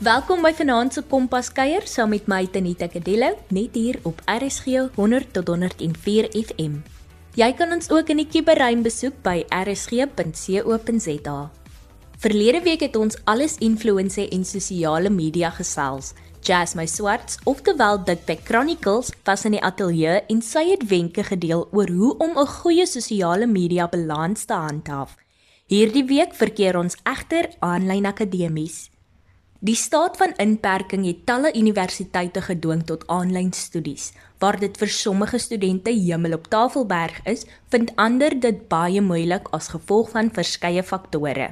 Welkom by Vanaand se Kompas kuier saam met my Tanita Kadello net hier op RSG 100 tot 104 FM. Jy kan ons ook in die kiberruim besoek by rsg.co.za. Verlede week het ons alles influense en sosiale media gesels. Jazz my swarts of terwyl dit by Chronicles was in die ateljee en sy het wenke gedeel oor hoe om 'n goeie sosiale media balans te handhaaf. Hierdie week verkeer ons egter aanlyn akademies. Die staat van inperking het talle universiteite gedwing tot aanlyn studies. Waar dit vir sommige studente hemel op Tafelberg is, vind ander dit baie moeilik as gevolg van verskeie faktore.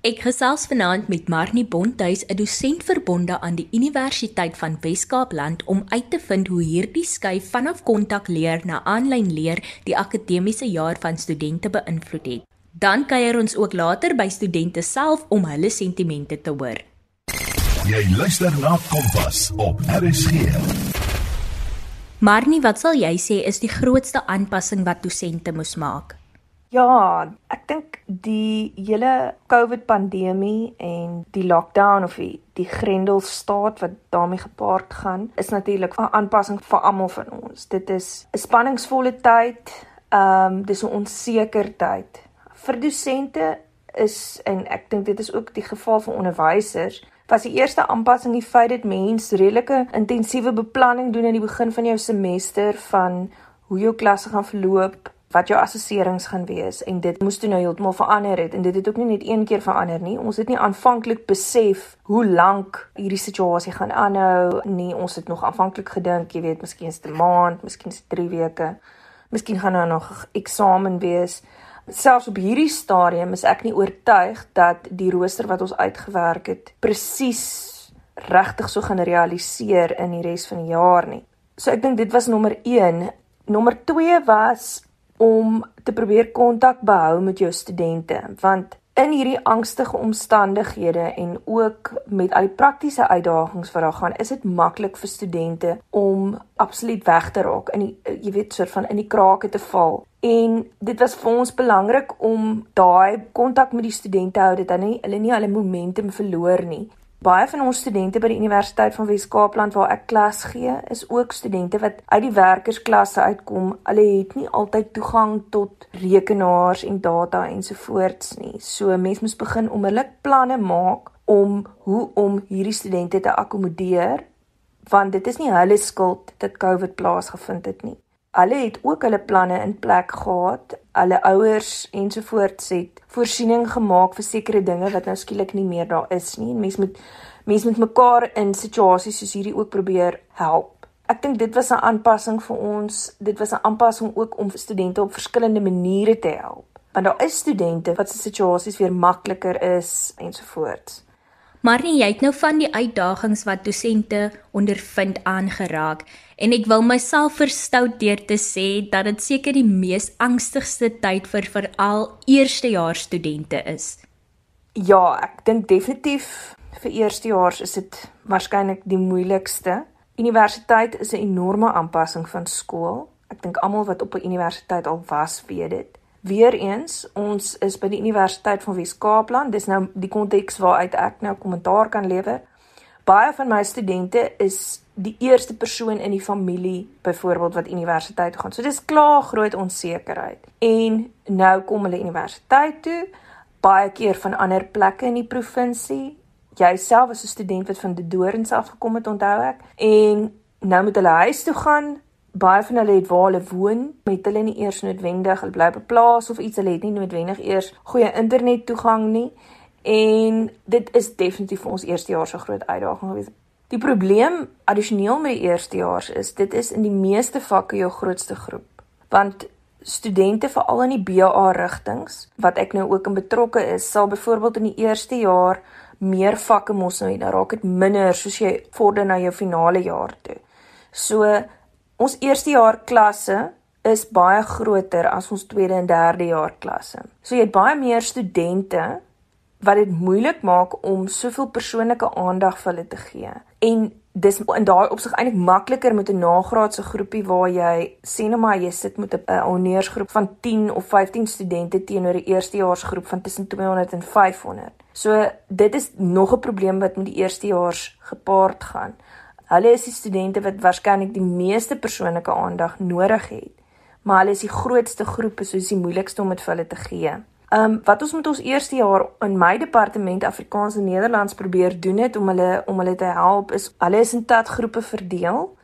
Ek gesels vanaand met Marnie Bonthuis, 'n dosent verbonde aan die Universiteit van Wes-Kaapland om uit te vind hoe hierdie skuif vanaf kontakleer na aanlyn leer die akademiese jaar van studente beïnvloed het. Dan kuier ons ook later by studente self om hulle sentimente te hoor. Jy luister na Kompas op RSG. Marnie, wat sal jy sê is die grootste aanpassing wat dosente moes maak? Ja, ek dink die hele COVID pandemie en die lockdown of die, die grendelstaat wat daarmee gepaard gaan, is natuurlik 'n aanpassing vir almal van ons. Dit is 'n spanningsvolle tyd. Ehm um, dis 'n onseker tyd vir dosente is en ek dink dit is ook die geval vir onderwysers was die eerste aanpassing die feit dat mense redelike intensiewe beplanning doen aan die begin van jou semester van hoe jou klasse gaan verloop wat jou assesserings gaan wees en dit moes toe nou heeltemal verander het en dit het ook nie net een keer verander nie. Ons het nie aanvanklik besef hoe lank hierdie situasie gaan aanhou nie. Ons het nog aanvanklik gedink jy weet miskien is dit 'n maand miskien is dit 3 weke. Miskien gaan daar nog eksamen wees selfs op hierdie stadium is ek nie oortuig dat die rooster wat ons uitgewerk het presies regtig so gaan realiseer in die res van die jaar nie. So ek dink dit was nommer 1. Nommer 2 was om te probeer kontak behou met jou studente want in hierdie angstige omstandighede en ook met al die praktiese uitdagings wat daar gaan, is dit maklik vir studente om absoluut weg te raak in die jy weet soort van in die krake te val. En dit was vir ons belangrik om daai kontak met die studente hou dat hulle nie hulle nie hulle momentum verloor nie baie van ons studente by die Universiteit van Wes-Kaapland waar ek klas gee, is ook studente wat uit die werkersklasse uitkom. Hulle het nie altyd toegang tot rekenaars en data ensovoorts nie. So mense moet begin onmiddellik planne maak om hoe om hierdie studente te akkommodeer want dit is nie hulle skuld dat COVID plaasgevind het nie hulle het ook hulle planne in plek gehad. Hulle ouers ensovoorts het voorsiening gemaak vir sekere dinge wat nou skielik nie meer daar is nie. Mense moet mense met mekaar in situasies soos hierdie ook probeer help. Ek dink dit was 'n aanpassing vir ons. Dit was 'n aanpassing ook om studente op verskillende maniere te help. Want daar is studente wat se situasies weer makliker is ensovoorts. Maar nie jy het nou van die uitdagings wat dosente ondervind aangeraak en ek wil myself verstout deur te sê dat dit seker die mees angstigste tyd vir veral eerstejaars studente is. Ja, ek dink definitief vir eerstejaars is dit waarskynlik die moeilikste. Universiteit is 'n enorme aanpassing van skool. Ek dink almal wat op 'n universiteit al was, weet dit. Weereens, ons is by die Universiteit van Wes-Kaapland. Dis nou die konteks waaruit ek nou kommentaar kan lewer. Baie van my studente is die eerste persoon in die familie byvoorbeeld wat universiteit toe gaan. So dis klaar groot onsekerheid. En nou kom hulle universiteit toe, baie keer van ander plekke in die provinsie. Jouself as 'n student wat van die Dorings af gekom het, onthou ek. En nou moet hulle huis toe gaan baie van hulle het waar hulle woon, met hulle nie eers noodwendig, hulle bly op 'n plaas of iets, hulle het nie noodwendig eers goeie internet toegang nie. En dit is definitief vir ons eerstejaars 'n groot uitdaging gewees. Die probleem addisioneel met die eerstejaars is dit is in die meeste vakke jou grootste groep. Want studente veral in die BA rigtings wat ek nou ook in betrokke is, sal byvoorbeeld in die eerste jaar meer vakke mos nou, dan raak dit minder soos jy vorder na jou finale jaar toe. So Ons eerste jaar klasse is baie groter as ons tweede en derde jaar klasse. So jy het baie meer studente wat dit moeilik maak om soveel persoonlike aandag vir hulle te gee. En dis in daai opsig eintlik makliker met 'n nagraadse groepie waar jy sê nou maar jy sit met 'n honeursgroep van 10 of 15 studente teenoor 'n eerstejaarsgroep van tussen 200 en 500. So dit is nog 'n probleem wat met die eerstejaars gepaard gaan. Hulle is die studente wat waarskynlik die meeste persoonlike aandag nodig het, maar hulle is die grootste groep, so is die moeilikste om dit vir hulle te gee. Ehm um, wat ons met ons eerste jaar in my departement Afrikaans en Nederlands probeer doen het om hulle om hulle te help is hulle is in tat groepe verdeel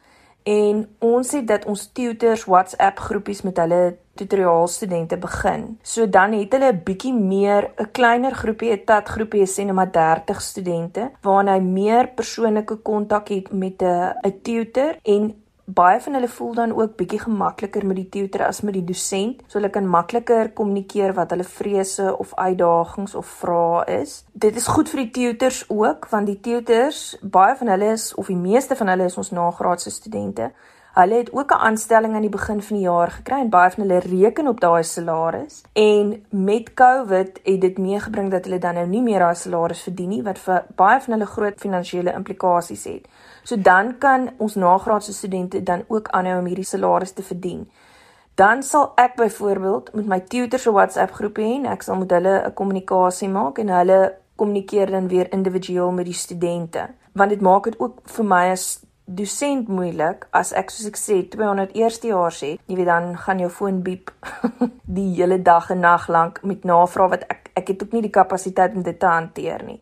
en ons het dat ons tutors WhatsApp groepies met hulle tutoriaal studente begin. So dan het hulle 'n bietjie meer 'n kleiner groepie, 'n tat groepie, sê net maar 30 studente waarna hy meer persoonlike kontak het met 'n 'n tutor en baie van hulle voel dan ook bietjie gemakliker met die tutor as met die dosent, so hulle kan makliker kommunikeer wat hulle vrese of uitdagings of vrae is. Dit is goed vir die tutors ook, want die tutors, baie van hulle is of die meeste van hulle is ons nagraadse studente. Hulle het ook 'n aanstelling aan die begin van die jaar gekry en baie van hulle reken op daai salaris. En met COVID het dit meegebring dat hulle dan nou nie meer daai salaris verdien nie wat vir baie van hulle groot finansiële implikasies het. So dan kan ons nagraadse studente dan ook aanhou om hierdie salaris te verdien. Dan sal ek byvoorbeeld met my tutor se WhatsApp groep hê en ek sal met hulle 'n kommunikasie maak en hulle kommunikeer dan weer individueel met die studente. Want dit maak dit ook vir my as dosent moeilik as ek soos ek sê 200 eerstejaars het. Jy weet dan gaan jou foon biep die hele dag en nag lank met navrae wat ek ek het ook nie die kapasiteit om dit te hanteer nie.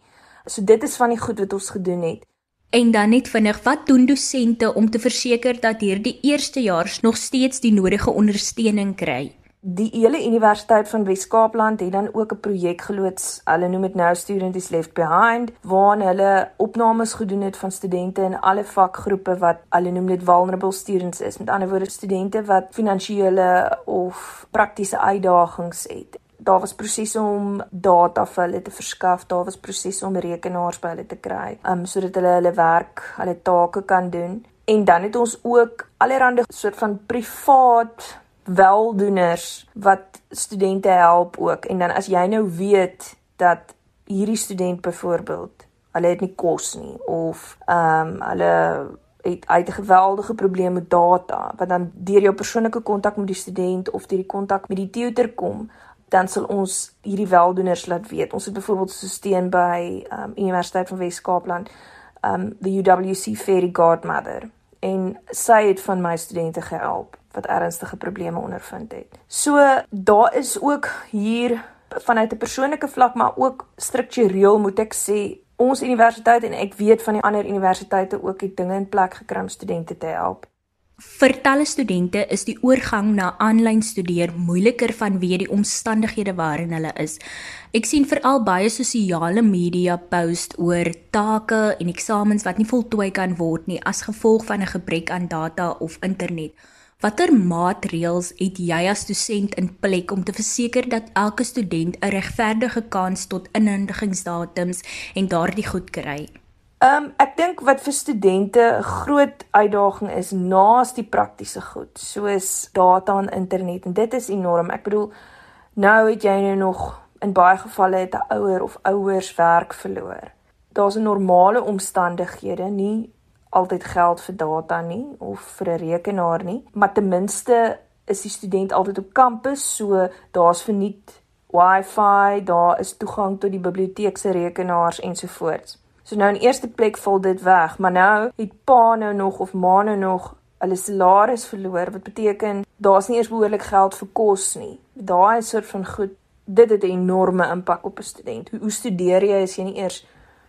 So dit is van die goed wat ons gedoen het. En dan net vinnig, wat doen dosente om te verseker dat hierdie eerstejaars nog steeds die nodige ondersteuning kry? Die hele Universiteit van Wes-Kaapland het dan ook 'n projek geloods. Hulle noem dit nou Student is Left Behind, waar hulle opnames gedoen het van studente in alle vakgroepe wat hulle noem dit vulnerable students is. Met ander woorde studente wat finansiële of praktiese uitdagings het. Daar was prosesse om data vir hulle te verskaf, daar was prosesse om rekenaars by hulle te kry, um sodat hulle hulle werk, hulle take kan doen. En dan het ons ook allerlei soort van privaat weldoeners wat studente help ook. En dan as jy nou weet dat hierdie student byvoorbeeld hulle het nie kos nie of ehm um, hulle het uit 'n geweldige probleem met data wat dan deur jou persoonlike kontak met die student of deur die kontak met die tutor kom dan sal ons hierdie weldoeners laat weet. Ons het byvoorbeeld so steen by ehm um, Universiteit van Wes-Kaapland ehm um, the UWC Fairy Godmother. En sy het van my studente gehelp wat ernstige probleme ondervind het. So daar is ook hier vanuit 'n persoonlike vlak maar ook struktureel moet ek sê ons universiteit en ek weet van die ander universiteite ook het dinge in plek gekry om studente te help. Vir talle studente is die oorgang na aanlyn studeer moeiliker vanweë die omstandighede waarin hulle is. Ek sien veral baie sosiale media post oor take en eksamens wat nie voltooi kan word nie as gevolg van 'n gebrek aan data of internet. Watter maatreëls het jy as dosent in plek om te verseker dat elke student 'n regverdige kans tot inhuldigingsdatums en daardie goed kry? Ehm um, ek dink wat vir studente 'n groot uitdaging is naas die praktiese goed, soos data en internet en dit is enorm. Ek bedoel nou het jy nou nog in baie gevalle het 'n ouer of ouers werk verloor. Daar's 'n normale omstandighede, nie altyd geld vir data nie of vir 'n rekenaar nie, maar ten minste is die student altyd op kampus, so daar's verniet Wi-Fi, daar is toegang tot die biblioteek se rekenaars ensovoorts. So nou in eerste plek val dit weg, maar nou het pa nou nog of ma nou nog hulle salaris verloor, wat beteken daar's nie eers behoorlik geld vir kos nie. Daai soort van goed, dit het 'n enorme impak op 'n student. Hoe, hoe studeer jy as jy nie eers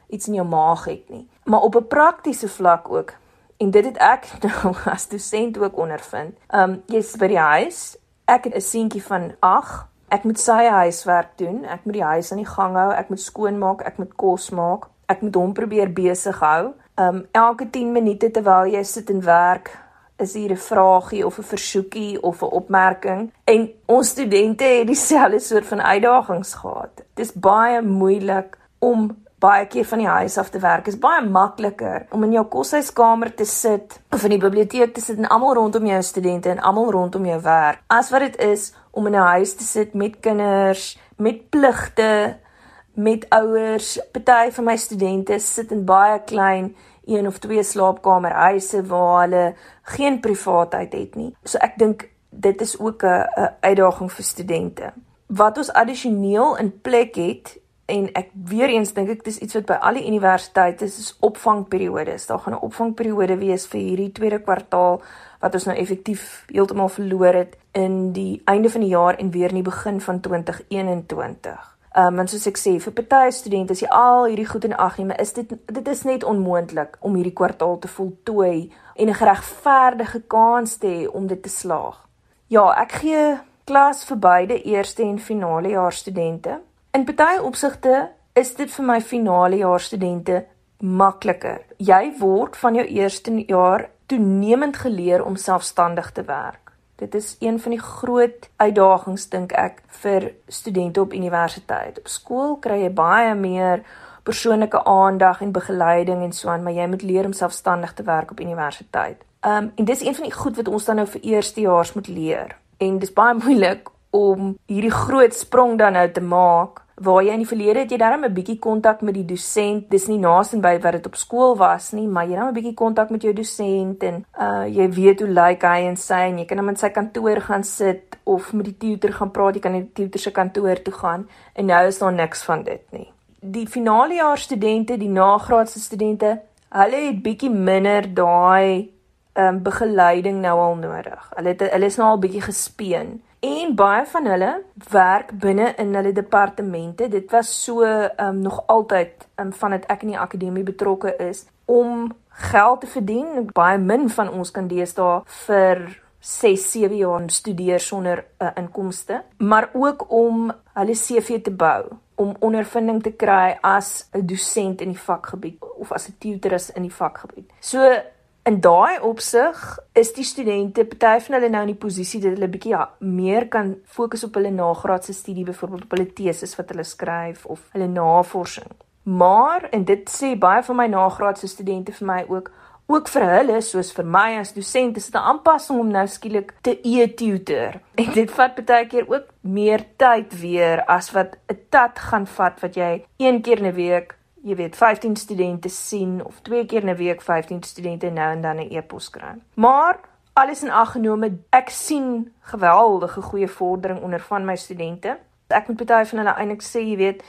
iets in jou maag het nie. Maar op 'n praktiese vlak ook. En dit het ek nou as dosent ook ondervind. Um jy's by die huis. Ek het 'n seentjie van 8. Ek moet sy huiswerk doen. Ek moet die huis aan die gang hou. Ek moet skoonmaak, ek moet kos maak. Ek moet hom probeer besig hou. Um elke 10 minute terwyl jy sit en werk, is hier 'n vragie of 'n versoekie of 'n opmerking. En ons studente het dieselfde soort van uitdagings gehad. Dit is baie moeilik om baie keer van die huis af te werk is baie makliker om in jou koshuiskamer te sit of in die biblioteek te sit en almal rondom jou studente en almal rondom jou werk as wat dit is om in 'n huis te sit met kinders, met pligte, met ouers. Party van my studente sit in baie klein een of twee slaapkamerhuise waar hulle geen privaatheid het nie. So ek dink dit is ook 'n uitdaging vir studente. Wat ons addisioneel in plek het en ek weer eens dink ek dis iets wat by al die universiteite is, is opvangperiodes. Daar gaan 'n opvangperiode wees vir hierdie tweede kwartaal wat ons nou effektief heeltemal verloor het in die einde van die jaar en weer in die begin van 2021. Ehm um, want soos ek sê vir party studente as jy al hierdie goed in ag neem, is dit dit is net onmoontlik om hierdie kwartaal te voltooi en 'n geregverdige kans te hê om dit te slaag. Ja, ek gee klas vir beide eerste en finale jaar studente. In party opsigte is dit vir my finale jaar studente makliker. Jy word van jou eerste jaar toenemend geleer om selfstandig te werk. Dit is een van die groot uitdagings dink ek vir studente op universiteit. Op skool kry jy baie meer persoonlike aandag en begeleiding en so aan, maar jy moet leer om selfstandig te werk op universiteit. Um en dis een van die goed wat ons dan nou vir eerstejaars moet leer. En dis baie moeilik om hierdie groot sprong dan nou te maak waar jy in die verlede het jy darm 'n bietjie kontak met die dosent. Dis nie naaste by wat dit op skool was nie, maar jy het 'n bietjie kontak met jou dosent en uh jy weet hoe lyk hy en sy en jy kan hom in sy kantoor gaan sit of met die tutor gaan praat. Jy kan net die tutor se kantoor toe gaan en nou is daar niks van dit nie. Die finale jaar studente, die nagraadse studente, hulle het bietjie minder daai um begeleiding nou al nodig. Hulle het hulle is nou al bietjie gespeen. En baie van hulle werk binne in hulle departemente. Dit was so um nog altyd um vandat ek in die akademie betrokke is om geld te verdien. Baie min van ons kan deesdae vir 6, 7 jaar studeer sonder 'n uh, inkomste, maar ook om hulle CV te bou, om ondervinding te kry as 'n dosent in die vakgebied of as 'n tutor in die vakgebied. So In daai opsig is die studente party van hulle nou in die posisie dat hulle bietjie ja, meer kan fokus op hulle nagraadse studie, byvoorbeeld op hulle teses wat hulle skryf of hulle navorsing. Maar en dit sê baie van my nagraadse studente vir my ook ook vir hulle soos vir my as dosent is dit 'n aanpassing om nou skielik te e-tutor. En dit vat baie keer ook meer tyd weer as wat 'n tat gaan vat wat jy een keer 'n week jy weet 15 studente sien of twee keer 'n week 15 studente nou en dan 'n e-pos kry. Maar alles in ag genome, ek sien geweldige goeie vordering onder van my studente. Ek moet baie van hulle eintlik sê, jy weet,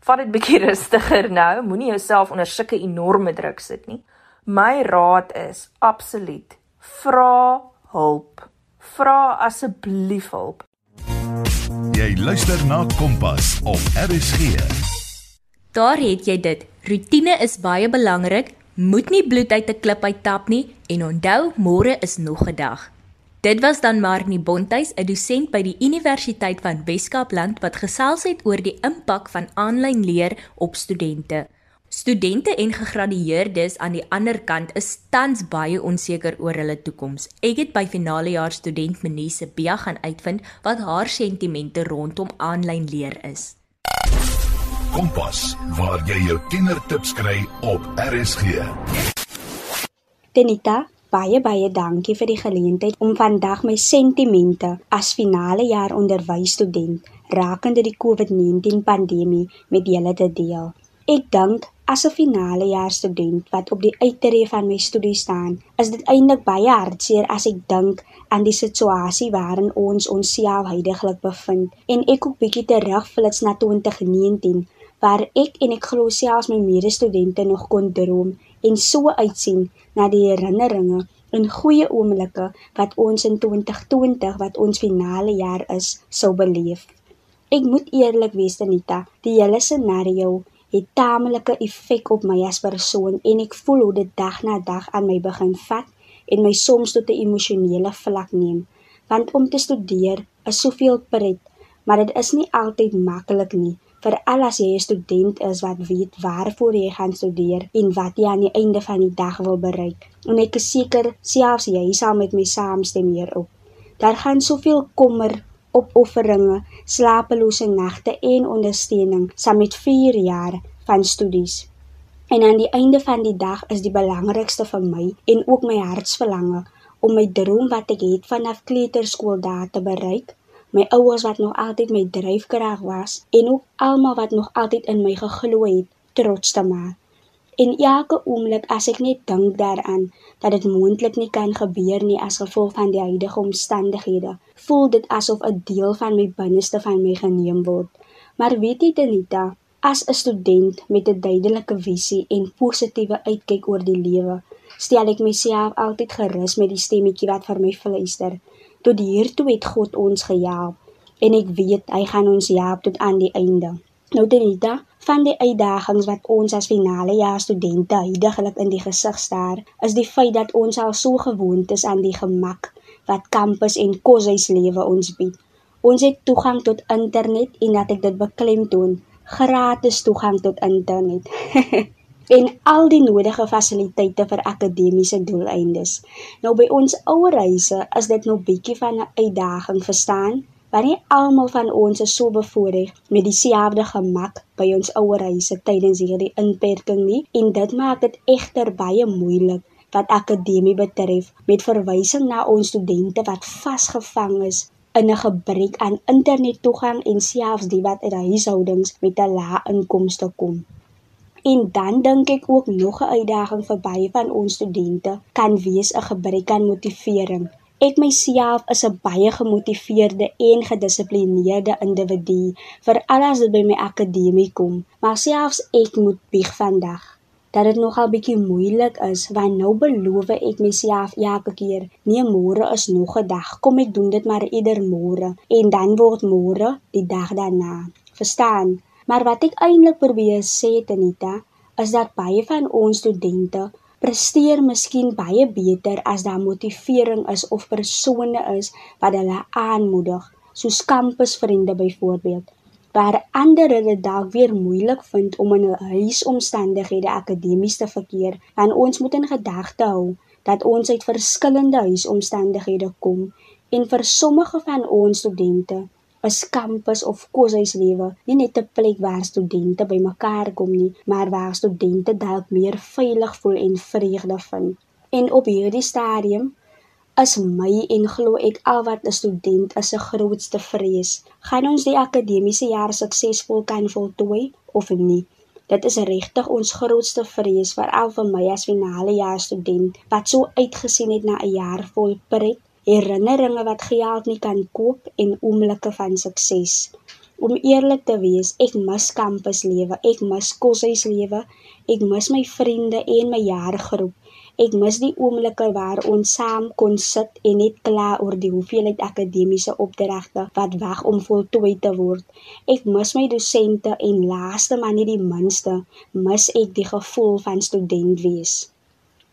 vat dit bietjie rustiger nou, moenie jouself onder sulke enorme druk sit nie. My raad is absoluut vra hulp. Vra asseblief hulp. Jy luister na Kompas op RSG. Daar het jy dit. Rutine is baie belangrik. Moet nie bloed uit 'n klip uittap nie en onthou môre is nog 'n dag. Dit was dan Marnie Bonthuis, 'n dosent by die Universiteit van Wes-Kaapland wat gesels het oor die impak van aanlyn leer op studente. Studente en gegradueerdes aan die ander kant is tans baie onseker oor hulle toekoms. Ek het by finale jaar student Menise Bia gaan uitvind wat haar sentimente rondom aanlyn leer is. Kompas, waar jy jou tienertips kry op RSG. Denita, baie baie dankie vir die geleentheid om vandag my sentimente as finale jaar onderwysstudent rakende die COVID-19 pandemie met julle te deel. Ek dink as 'n finale jaar student wat op die uitreë van my studie staan, is dit eintlik baie hartseer as ek dink aan die situasie waarin ons onsself heidaglik bevind en ek ook bietjie terugflits na 2019 waar ek en ek glo selfs my medestudente nog kon droom en so uitsien na die herinneringe en goeie oomblikke wat ons in 2020 wat ons finale jaar is sou beleef. Ek moet eerlik wees Anita, die hele scenario het tamelike effek op my as persoon en ek voel hoe dit dag na dag aan my begin vat en my soms tot 'n emosionele vlak neem. Want om te studeer is soveel pret, maar dit is nie altyd maklik nie veral as jy 'n student is wat weet waarvoor jy gaan studeer en wat jy aan die einde van die dag wil bereik. En ek is seker selfs jy sal met my saamstem hierop. Daar gaan soveel kommer, opofferinge, slapelose nagte en ondersteuning saam met 4 jaar van studies. En aan die einde van die dag is die belangrikste vir my en ook my hartsverlange om my droom wat ek het vanaf kleuterskool daar te bereik my ouers wat nog altyd my dryfkrag was en ook almal wat nog altyd in my geglo het, trots te maak. En elke oomblik as ek net dink daaraan dat dit moontlik nie kan gebeur nie as gevolg van die huidige omstandighede, voel dit asof 'n deel van my binneste van my geneem word. Maar weet jy Tanita, as 'n student met 'n duidelike visie en positiewe uitkyk oor die lewe, stel ek myself altyd gerus met die stemmetjie wat vir my fluister. Tot hiertoe het God ons gehelp en ek weet hy gaan ons help tot aan die einde. Nou Tanita, van die uitdagings wat ons as finale jaar studente heidaglik in die gesig staar, is die feit dat ons al so gewoond is aan die gemak wat kampus en koshuislewe ons bied. Ons het toegang tot internet en dat ek dit beklemtoon, gratis toegang tot internet. en al die nodige fasiliteite vir akademiese doeleindes. Nou by ons ouer huise is dit nou bietjie van 'n uitdaging, verstaan? want nie almal van ons is so bevoordeel met dieselfde gemak by ons ouer huise tydens hierdie inperking nie en dit maak dit egter baie moeilik wat akademie betref met verwysing na ons studente wat vasgevang is in 'n gebrek aan internettoegang en selfs die wat uit huishoudings met 'n lae inkomste kom. En dan dink ek ook nog 'n uitdaging vir baie van ons studente kan wees 'n gebrek aan motivering. Ek myself is 'n baie gemotiveerde en gedissiplineerde individu vir alles wat by my akademie kom, maar selfs ek moet bieg vandag. Dat dit nogal bietjie moeilik is want nou beloof ek myself elke keer nee môre is nog 'n dag. Kom ek doen dit maar ieder môre. En dan word môre die dag daarna. Verstaan maar wat ek eintlik probeer sê Tanita is dat baie van ons studente presteer miskien baie beter as daar motivering is of persone is wat hulle aanmoedig, soos kampusvriende byvoorbeeld. Waar ander dit dalk weer moeilik vind om in 'n huisomstandighede akademies te verkeer, dan ons moet in gedagte hou dat ons uit verskillende huisomstandighede kom en vir sommige van ons studente is kampus of koshuislewe nie net 'n plek waar studente bymekaar kom nie, maar waar studente dalk meer veilig voel en vreugde vind. En op hierdie stadium is my en glo ek al wat 'n student is se grootste vrees. Gaan ons die akademiese jaar suksesvol kan voltooi of nie? Dit is regtig ons grootste vrees vir my as finale jaar student wat so uitgesien het na 'n jaar vol pret herinneringe wat geld nie kan koop en oomblikke van sukses. Om eerlik te wees, ek mis kampuslewe, ek mis koshuislewe, ek mis my vriende en my jaargroep. Ek mis die oomblikke waar ons saam kon sit en net kla oor die hoeveelheid akademiese opdragte wat wag om voltooi te word. Ek mis my dosente en laaste maar nie die minste, mis ek die gevoel van student wees.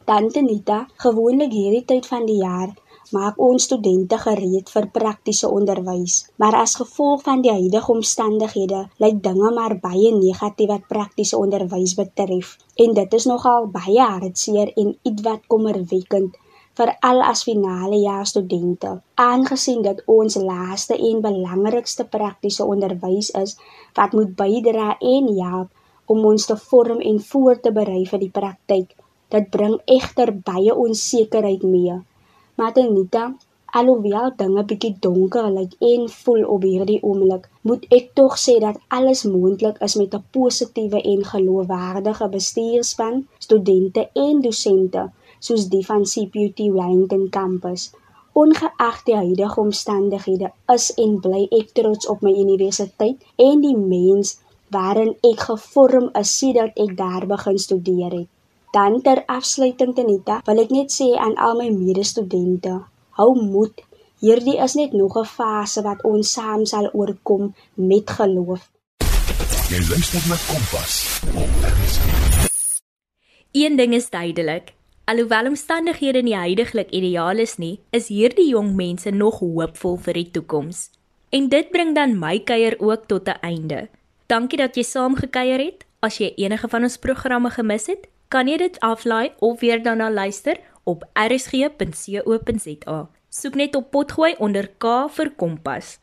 Tante Nita, gewoonlik hierdie tyd van die jaar maak ons studente gereed vir praktiese onderwys. Maar as gevolg van die huidige omstandighede, lyk dinge maar baie negatief wat praktiese onderwys betref. En dit is nogal baie hartseer en ietwat kommerwekkend vir al as finale jaar studente. Aangesien dit ons laaste en belangrikste praktiese onderwys is wat moet bydra en help om ons te vorm en voor te berei vir die praktyk. Dit bring egter baie onsekerheid mee. Maar Anita, alhoewel dinge bietjie donker lyk en voel op hierdie oomblik, moet ek tog sê dat alles moontlik is met 'n positiewe en geloofwaardige bestuurspan, studente en dosente, soos die van CPUT Wellington Campus. Ongeag die huidige omstandighede, is en bly ek trots op my universiteit en die mens waarin ek gevorm is sodat ek daar begin studeer het. Dan ter afsluiting Tanita, wil ek net sê aan al my medestudente, hou moed. Hierdie is net nog 'n fase wat ons saam sal oorkom met geloof. Jy luister na Kompas. Een ding is duidelik. Alhoewel omstandighede nie heidaglik ideaal is nie, is hierdie jong mense nog hoopvol vir die toekoms. En dit bring dan my kuier ook tot 'n einde. Dankie dat jy saam gekuier het. As jy enige van ons programme gemis het, kan jy dit aflaai of weer daarna luister op rsg.co.za. Soek net op potgooi onder K vir Kompas.